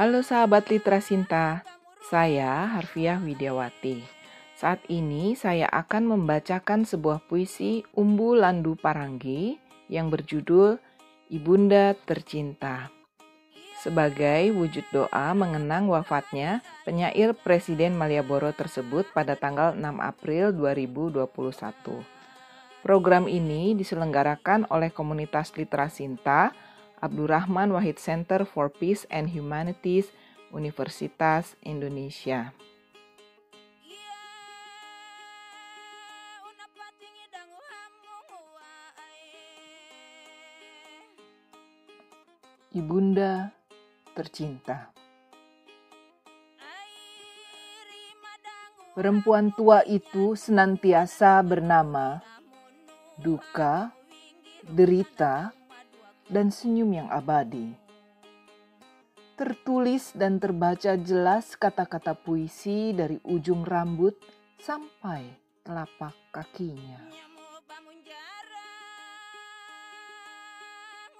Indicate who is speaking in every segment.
Speaker 1: Halo sahabat Litra Sinta, saya Harfiah Widiawati. Saat ini saya akan membacakan sebuah puisi Umbu Landu Paranggi yang berjudul Ibunda Tercinta. Sebagai wujud doa mengenang wafatnya penyair Presiden Malioboro tersebut pada tanggal 6 April 2021. Program ini diselenggarakan oleh komunitas Litra Abdurrahman Wahid Center for Peace and Humanities, Universitas Indonesia. Ibunda tercinta. Perempuan tua itu senantiasa bernama duka, derita, dan senyum yang abadi. Tertulis dan terbaca jelas kata-kata puisi dari ujung rambut sampai telapak kakinya.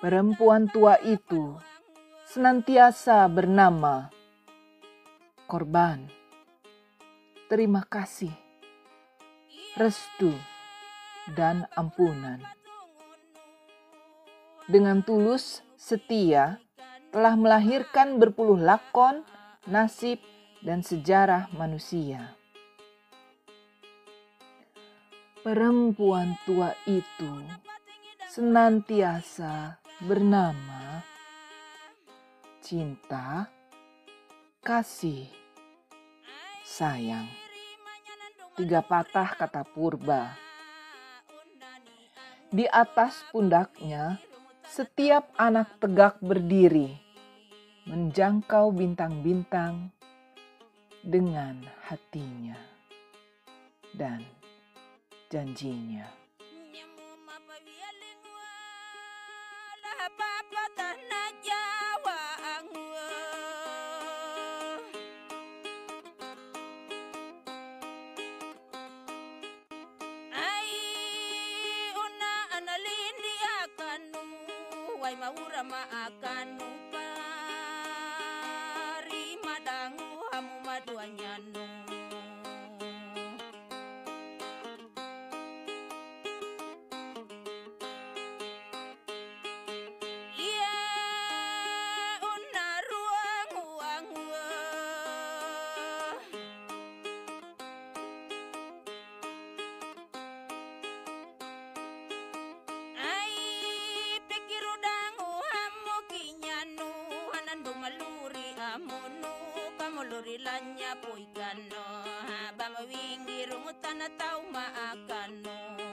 Speaker 1: Perempuan tua itu senantiasa bernama korban. Terima kasih, restu, dan ampunan. Dengan tulus, setia, telah melahirkan berpuluh lakon, nasib, dan sejarah manusia. Perempuan tua itu senantiasa bernama cinta, kasih, sayang. Tiga patah kata purba. Di atas pundaknya, setiap anak tegak berdiri, menjangkau bintang-bintang dengan hatinya dan janjinya.
Speaker 2: Wai maura ma akan rima dangu hamu maduanyanu rilanya puy kano Habang mawingi rungutan na maakano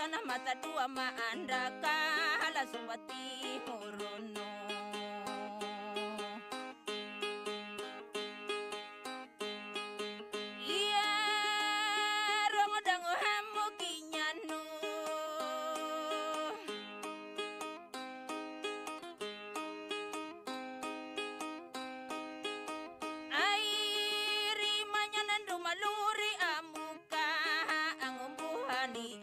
Speaker 2: tanah mata dua maanda kala sumbati morono Iya rongo dango hamo kinyano Ai rimanya nandu maluri amuka angumbuhani